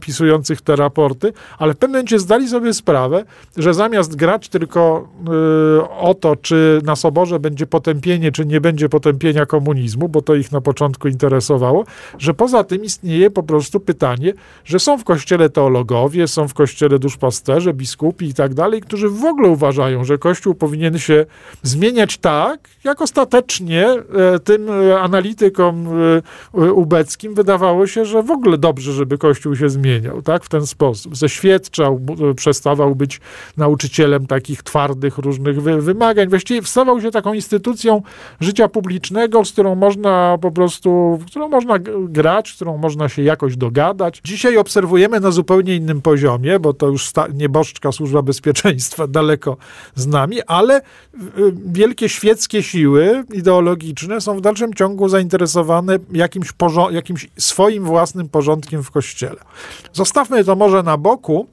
[SPEAKER 2] pisujących te raporty, ale w momencie zdali sobie sprawę, że zamiast grać tylko y, o to, czy na soborze będzie potępienie, czy nie będzie potępienia komunizmu, bo to ich na początku interesowało, że poza tym istnieje po prostu pytanie, że są w kościele teologowie, są w kościele duszpasterze, biskupi i tak dalej, którzy w ogóle uważają, że kościół powinien się zmieniać tak, jak ostatecznie e, tym e, analitykom e, ubeckim wydawało się, że w ogóle dobrze, żeby kościół się zmieniał, tak, w ten sposób, ze świadczeń doświadczał, przestawał być nauczycielem takich twardych różnych wy wymagań. Właściwie stawał się taką instytucją życia publicznego, z którą można po prostu, w którą można grać, z którą można się jakoś dogadać. Dzisiaj obserwujemy na zupełnie innym poziomie, bo to już nieboszczka służba bezpieczeństwa daleko z nami, ale y, wielkie świeckie siły ideologiczne są w dalszym ciągu zainteresowane jakimś, jakimś swoim własnym porządkiem w kościele. Zostawmy to może na boku,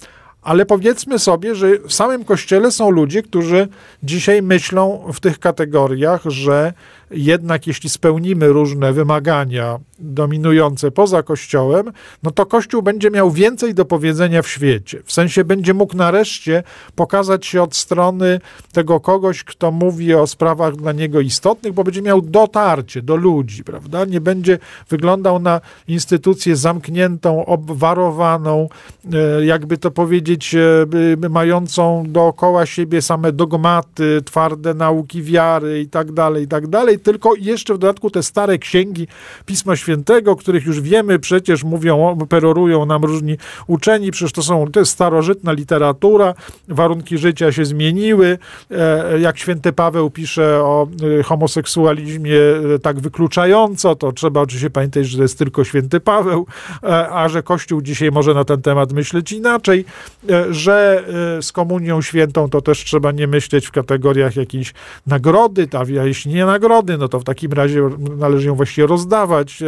[SPEAKER 2] ale powiedzmy sobie, że w samym kościele są ludzie, którzy dzisiaj myślą w tych kategoriach, że jednak jeśli spełnimy różne wymagania dominujące poza Kościołem, no to Kościół będzie miał więcej do powiedzenia w świecie. W sensie będzie mógł nareszcie pokazać się od strony tego kogoś, kto mówi o sprawach dla niego istotnych, bo będzie miał dotarcie do ludzi, prawda? Nie będzie wyglądał na instytucję zamkniętą, obwarowaną, e, jakby to powiedzieć, e, mającą dookoła siebie same dogmaty, twarde nauki wiary i tak dalej, i tak dalej, tylko jeszcze w dodatku te stare księgi Pisma Świętego, których już wiemy, przecież mówią, perorują nam różni uczeni, przecież to są, to jest starożytna literatura, warunki życia się zmieniły, e, jak święty Paweł pisze o e, homoseksualizmie e, tak wykluczająco, to trzeba oczywiście pamiętać, że to jest tylko święty Paweł, a że Kościół dzisiaj może na ten temat myśleć inaczej, że z komunią świętą to też trzeba nie myśleć w kategoriach jakiejś nagrody, a jeśli nie nagrody, no to w takim razie należy ją właściwie rozdawać, e,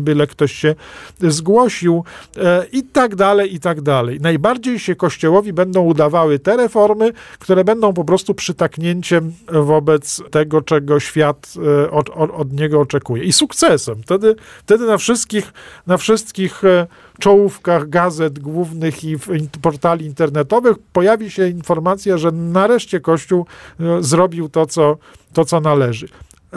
[SPEAKER 2] byle ktoś się zgłosił e, i tak dalej, i tak dalej. Najbardziej się Kościołowi będą udawały te reformy, które będą po prostu przytaknięciem wobec tego, czego świat e, od, od, od niego oczekuje. I sukcesem. Wtedy, wtedy na wszystkich, na wszystkich czołówkach gazet głównych i portali internetowych pojawi się informacja, że nareszcie Kościół zrobił to, co, to, co należy.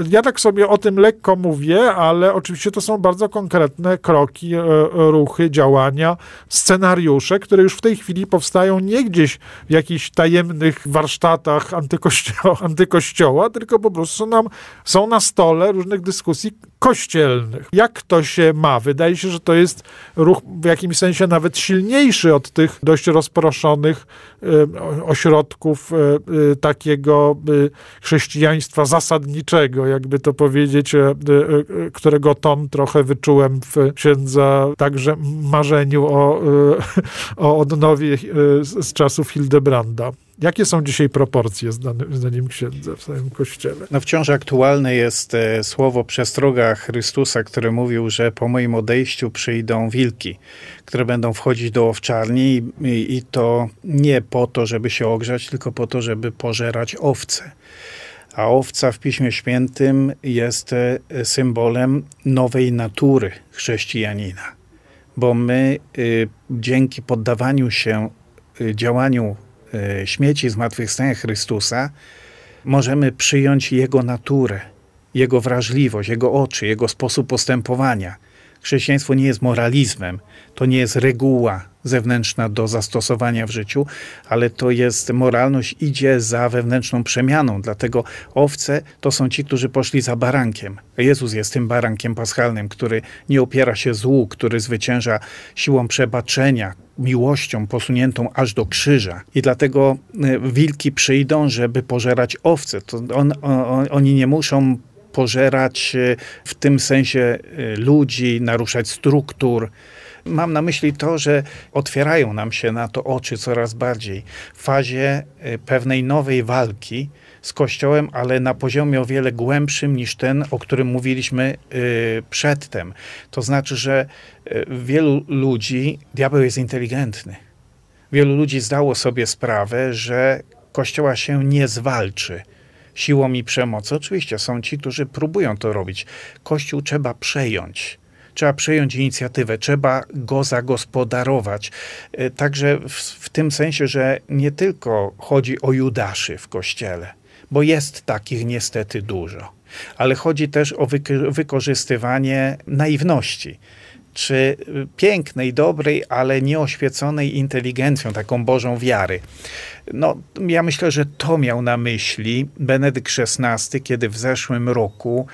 [SPEAKER 2] Ja tak sobie o tym lekko mówię, ale oczywiście to są bardzo konkretne kroki, e, ruchy, działania, scenariusze, które już w tej chwili powstają nie gdzieś w jakichś tajemnych warsztatach antykościoła, antykościoła tylko po prostu nam, są na stole różnych dyskusji kościelnych. Jak to się ma? Wydaje się, że to jest ruch w jakimś sensie nawet silniejszy od tych dość rozproszonych e, ośrodków e, takiego chrześcijaństwa zasadniczego, jakby to powiedzieć, e, e, którego ton trochę wyczułem w księdza także marzeniu o, e, o odnowie z czasów Hildebranda. Jakie są dzisiaj proporcje zdaniem księdza w samym kościele?
[SPEAKER 3] No wciąż aktualne jest słowo przestroga Chrystusa, który mówił, że po moim odejściu przyjdą wilki, które będą wchodzić do owczarni i, i to nie po to, żeby się ogrzać, tylko po to, żeby pożerać owce a owca w Piśmie Świętym jest e, symbolem nowej natury chrześcijanina, bo my e, dzięki poddawaniu się e, działaniu śmieci zmartwychwstania Chrystusa możemy przyjąć Jego naturę, Jego wrażliwość, Jego oczy, Jego sposób postępowania. Chrześcijaństwo nie jest moralizmem, to nie jest reguła zewnętrzna do zastosowania w życiu, ale to jest moralność, idzie za wewnętrzną przemianą. Dlatego owce to są ci, którzy poszli za barankiem. Jezus jest tym barankiem paschalnym, który nie opiera się złu, który zwycięża siłą przebaczenia, miłością posuniętą aż do krzyża. I dlatego e, wilki przyjdą, żeby pożerać owce. To on, on, oni nie muszą pożerać e, w tym sensie e, ludzi, naruszać struktur. Mam na myśli to, że otwierają nam się na to oczy coraz bardziej w fazie e, pewnej nowej walki z Kościołem, ale na poziomie o wiele głębszym niż ten, o którym mówiliśmy przedtem. To znaczy, że wielu ludzi, diabeł jest inteligentny. Wielu ludzi zdało sobie sprawę, że Kościoła się nie zwalczy siłą i przemocą. Oczywiście są ci, którzy próbują to robić. Kościół trzeba przejąć trzeba przejąć inicjatywę, trzeba go zagospodarować. E, także w, w, tym sensie, że nie tylko chodzi o Judaszy w kościele, bo jest takich niestety dużo, ale chodzi też o wykorzystywanie naiwności czy pięknej, dobrej, ale nieoświeconej inteligencją, taką Bożą wiary. No, ja myślę, że to miał na myśli Benedykt XVI, kiedy w zeszłym roku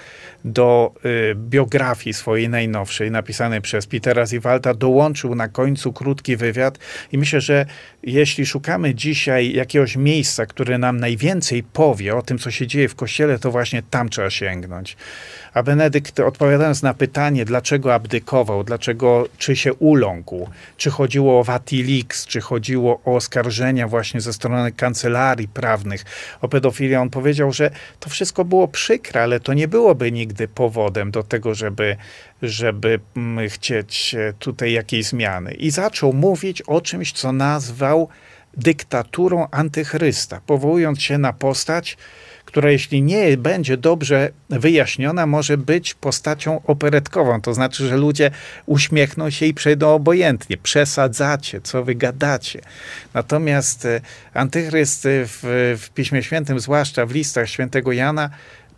[SPEAKER 3] do y, biografii swojej najnowszej, napisanej przez Petera Ziwalta, dołączył na końcu krótki wywiad. I myślę, że jeśli szukamy dzisiaj jakiegoś miejsca, które nam najwięcej powie o tym, co się dzieje w kościele, to właśnie tam trzeba sięgnąć. A Benedykt, odpowiadając na pytanie, dlaczego abdykował, dlaczego, czy się uląkł, czy chodziło o Vatilix, czy chodziło o oskarżenia właśnie ze strony kancelarii prawnych o pedofilię, on powiedział, że to wszystko było przykre, ale to nie byłoby nigdy powodem do tego, żeby, żeby mm, chcieć e, tutaj jakiejś zmiany. I zaczął mówić o czymś, co nazwał dyktaturą antychrysta, powołując się na postać, która jeśli nie będzie dobrze wyjaśniona, może być postacią operetkową. To znaczy, że ludzie uśmiechną się i przejdą obojętnie. Przesadzacie, co wy gadacie. Natomiast e, antychryst w, w Piśmie Świętym, zwłaszcza w listach świętego Jana,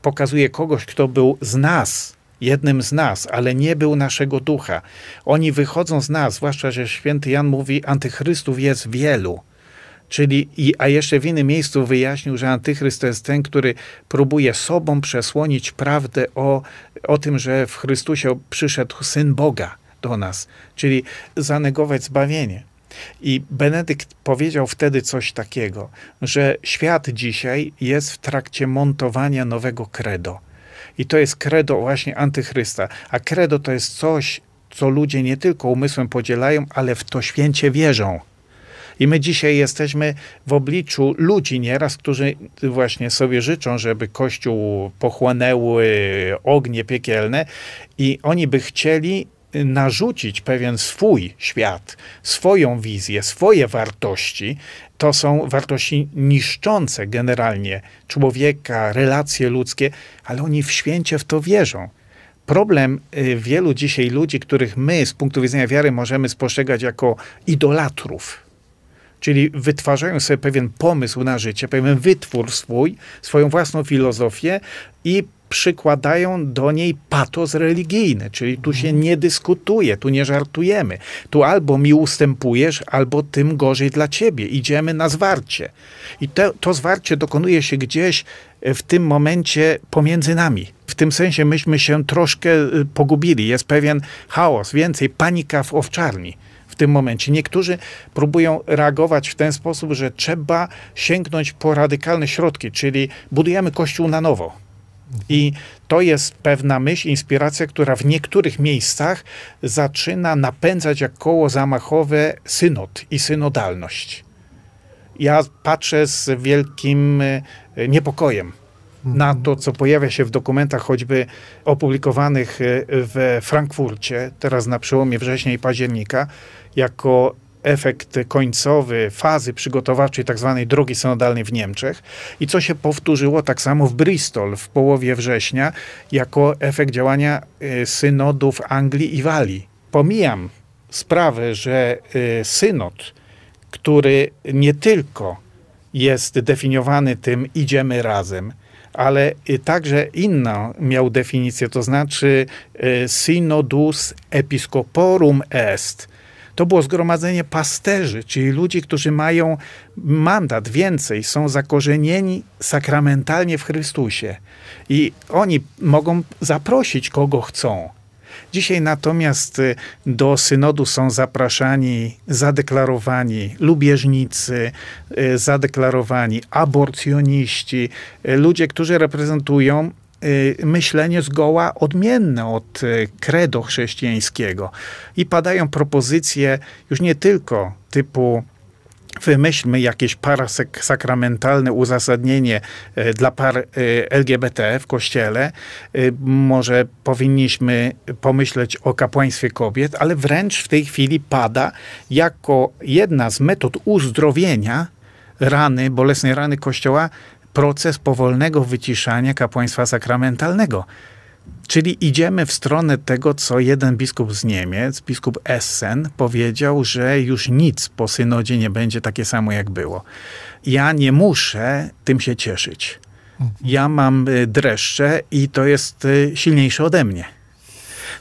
[SPEAKER 3] pokazuje kogoś, kto był z nas, jednym z nas, ale nie był naszego ducha. Oni wychodzą z nas, zwłaszcza, że święty Jan mówi, antychrystów jest wielu. Czyli, a jeszcze w innym miejscu wyjaśnił, że antychryst to jest ten, który próbuje sobą przesłonić prawdę o, o tym, że w Chrystusie przyszedł Syn Boga do nas, czyli zanegować zbawienie. I Benedykt powiedział wtedy coś takiego, że świat dzisiaj jest w trakcie montowania nowego credo. I to jest credo właśnie antychrysta. A credo to jest coś, co ludzie nie tylko umysłem podzielają, ale w to święcie wierzą. I my dzisiaj jesteśmy w obliczu ludzi nieraz, którzy właśnie sobie życzą, żeby Kościół pochłonęły ognie piekielne i oni by chcieli narzucić pewien swój świat, swoją wizję, swoje wartości. To są wartości niszczące generalnie człowieka, relacje ludzkie, ale oni w święcie w to wierzą. Problem y, wielu dzisiaj ludzi, których my z punktu widzenia wiary możemy spostrzegać jako idolatrów, czyli wytwarzają sobie pewien pomysł na życie, pewien wytwór swój, swoją własną filozofię i przykładają do niej patos religijny, czyli tu się nie dyskutuje, tu nie żartujemy. Tu albo mi ustępujesz, albo tym gorzej dla ciebie. Idziemy na zwarcie. I to, to zwarcie dokonuje się gdzieś w tym momencie pomiędzy nami. W tym sensie myśmy się troszkę y, pogubili. Jest pewien chaos, więcej panika w owczarni w tym momencie. Niektórzy próbują reagować w ten sposób, że trzeba sięgnąć po radykalne środki, czyli budujemy kościół na nowo. I to jest pewna myśl, inspiracja, która w niektórych miejscach zaczyna napędzać jak koło zamachowe synod i synodalność. Ja patrzę z wielkim e, niepokojem na to, co pojawia się w dokumentach choćby opublikowanych e, w Frankfurcie, teraz na przełomie września i października, jako efekt końcowy fazy przygotowawczej tzw. Tak drogi synodalnej w Niemczech i co się powtórzyło tak samo w Bristol w połowie września jako efekt działania e, synodów Anglii i Walii. Pomijam sprawę, że e, synod, który nie tylko jest definiowany tym idziemy razem, ale także inną miał definicję, to znaczy synodus episcoporum est, to było zgromadzenie pasterzy, czyli ludzi, którzy mają mandat więcej, są zakorzenieni sakramentalnie w Chrystusie. I oni mogą zaprosić kogo chcą. Dzisiaj natomiast y, do synodu są zapraszani zadeklarowani lubieżnicy, y, zadeklarowani aborcjoniści, y, ludzie, którzy reprezentują myślenie zgoła odmienne od y, credo chrześcijańskiego. I padają propozycje już nie tylko typu wymyślmy jakieś parasakramentalne uzasadnienie y, dla par LGBT w kościele. Może powinniśmy pomyśleć o kapłaństwie kobiet, ale wręcz w tej chwili pada jako jedna z metod uzdrowienia rany, bolesnej rany Kościoła, proces powolnego wyciszania kapłaństwa sakramentalnego. Czyli idziemy w stronę tego, co jeden biskup z Niemiec, biskup Essen, powiedział, że już nic po synodzie nie będzie takie samo, jak było. Ja nie muszę tym się cieszyć. Ja mam y, dreszcze i to jest y, silniejsze ode mnie.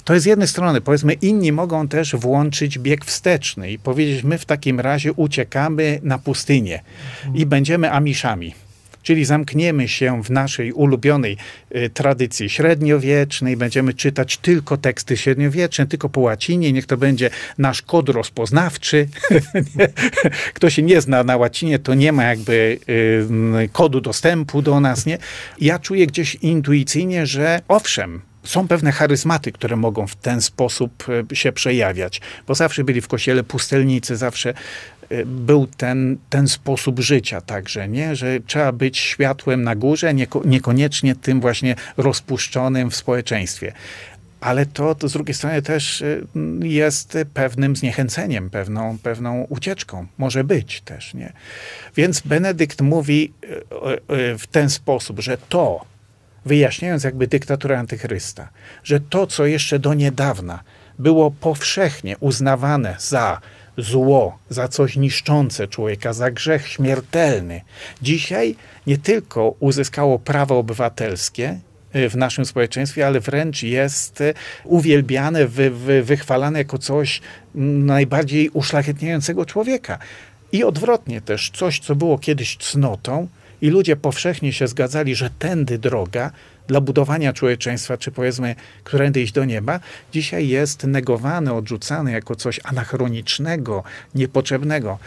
[SPEAKER 3] To jest z jednej strony, powiedzmy, inni mogą też włączyć bieg wsteczny i powiedzieć, my w takim razie uciekamy na pustynię i będziemy Amiszami. Czyli zamkniemy się w naszej ulubionej y, tradycji średniowiecznej, będziemy czytać tylko teksty średniowieczne, tylko po łacinie, niech to będzie nasz kod rozpoznawczy. Kto się nie zna na łacinie, to nie ma jakby y, kodu dostępu do nas. Nie? Ja czuję gdzieś intuicyjnie, że owszem, są pewne charyzmaty, które mogą w ten sposób e, się przejawiać, bo zawsze byli w kościele pustelnicy, zawsze był ten, ten sposób życia także, nie? że trzeba być światłem na górze, nieko, niekoniecznie tym właśnie rozpuszczonym w społeczeństwie. Ale to, to z drugiej strony też e, jest pewnym zniechęceniem, pewną, pewną ucieczką. Może być też, nie? Więc Benedykt mówi w ten sposób, że to, wyjaśniając jakby dyktaturę antychrysta, że to, co jeszcze do niedawna było powszechnie uznawane za zło, za coś niszczące człowieka, za grzech śmiertelny, dzisiaj nie tylko uzyskało prawo obywatelskie y, w naszym społeczeństwie, ale wręcz jest y, uwielbiane, wy, wy, wychwalane jako coś najbardziej uszlachetniającego człowieka. I odwrotnie też, coś, co było kiedyś cnotą, i ludzie powszechnie się zgadzali, że tędy droga dla budowania człowieczeństwa, czy powiedzmy, którędy iść do nieba, dzisiaj jest negowany, odrzucany jako coś anachronicznego, niepotrzebnego.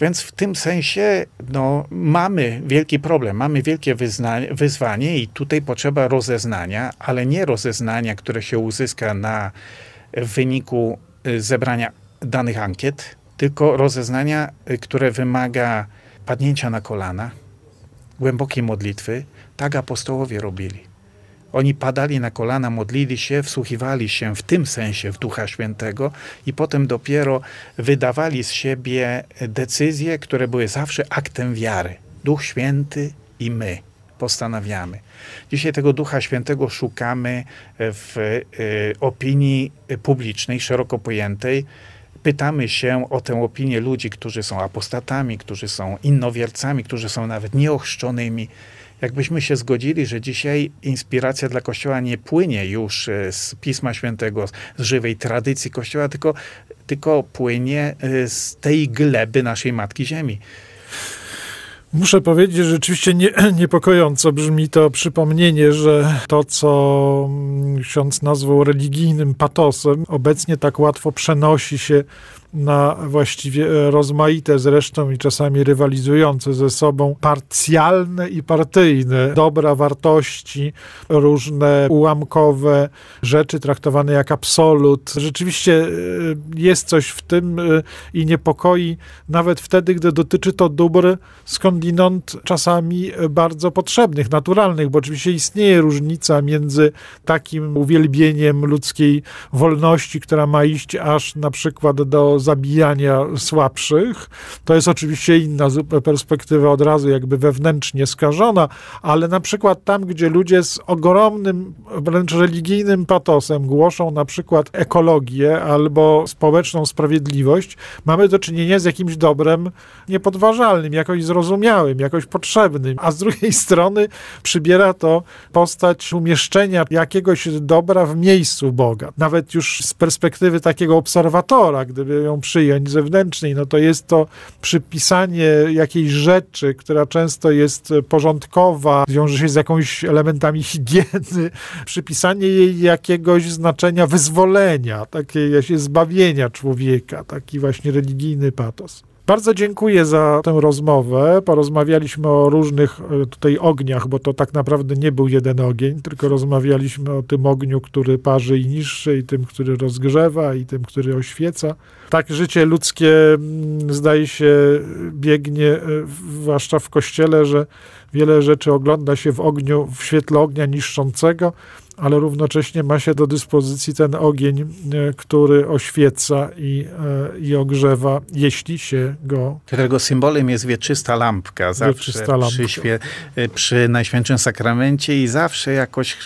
[SPEAKER 3] Więc w tym sensie no, mamy wielki problem, mamy wielkie wyzwanie i tutaj potrzeba rozeznania, ale nie rozeznania, które się uzyska na w wyniku y, zebrania danych ankiet, tylko rozeznania, y, które wymaga padnięcia na kolana, głębokiej modlitwy, tak apostołowie robili. Oni padali na kolana, modlili się, wsłuchiwali się w tym sensie w Ducha Świętego i potem dopiero wydawali z siebie decyzje, które były zawsze aktem wiary. Duch Święty i my postanawiamy. Dzisiaj tego Ducha Świętego szukamy w y, opinii publicznej, szeroko pojętej, pytamy się o tę opinię ludzi, którzy są apostatami, którzy są innowiercami, którzy są nawet nieochrzczonymi. Jakbyśmy się zgodzili, że dzisiaj inspiracja dla Kościoła nie płynie już e, z Pisma Świętego, z żywej tradycji Kościoła, tylko, tylko płynie e, z tej gleby naszej Matki Ziemi.
[SPEAKER 2] Muszę powiedzieć, że rzeczywiście nie, niepokojąco brzmi to przypomnienie, że to, co ksiądz nazwał religijnym patosem, obecnie tak łatwo przenosi się na właściwie e, rozmaite zresztą i czasami rywalizujące ze sobą parcjalne i partyjne dobra, wartości, różne ułamkowe rzeczy traktowane jak absolut. Rzeczywiście e, jest coś w tym e, i niepokoi nawet wtedy, gdy dotyczy to dóbr skądinąd czasami bardzo potrzebnych, naturalnych, bo oczywiście istnieje różnica między takim uwielbieniem ludzkiej wolności, która ma iść aż na przykład do zabijania słabszych. To jest oczywiście inna perspektywa, od razu jakby wewnętrznie skażona, ale na przykład tam, gdzie ludzie z ogromnym, wręcz religijnym patosem głoszą na przykład ekologię albo społeczną sprawiedliwość, mamy do czynienia z jakimś dobrem niepodważalnym, jakoś zrozumiałym, jakoś potrzebnym, a z drugiej strony przybiera to postać umieszczenia jakiegoś dobra w miejscu Boga. Nawet już z perspektywy takiego obserwatora, gdyby ją przyjąć zewnętrznej, no to jest to przypisanie jakiejś rzeczy, która często jest porządkowa, wiąże się z jakimiś elementami higieny, przypisanie jej jakiegoś znaczenia wyzwolenia, takiej zbawienia człowieka, taki właśnie religijny patos. Bardzo dziękuję za tę rozmowę. Porozmawialiśmy o różnych e, tutaj ogniach, bo to tak naprawdę nie był jeden ogień, tylko rozmawialiśmy o tym ogniu, który parzy i niższy, i tym, który rozgrzewa, i tym, który oświeca. Tak życie ludzkie mm, zdaje się biegnie, e, zwłaszcza w kościele, że wiele rzeczy ogląda się w ogniu, w świetle ognia niszczącego, ale równocześnie ma się do dyspozycji ten ogień, e, który oświeca i, e, i ogrzewa, jeśli się go...
[SPEAKER 3] Którego symbolem jest wieczysta lampka, zawsze wieczysta lampka. Przy, świe, e, przy Najświętszym Sakramencie i zawsze jakoś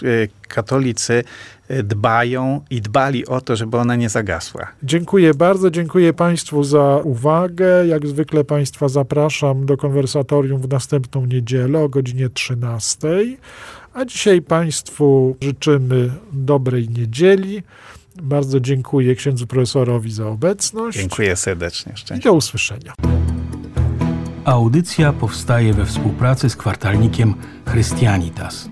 [SPEAKER 3] katolicy dbają i dbali o to, żeby ona nie zagasła.
[SPEAKER 2] Dziękuję bardzo, dziękuję Państwu za uwagę. Jak zwykle Państwa zapraszam do konwersatorium w następną niedzielę o godzinie 13. A dzisiaj Państwu życzymy dobrej niedzieli. Bardzo dziękuję księdzu profesorowi za obecność.
[SPEAKER 3] Dziękuję serdecznie.
[SPEAKER 2] Szczęście. I do usłyszenia.
[SPEAKER 1] Audycja powstaje we współpracy z kwartalnikiem Chrystianitas.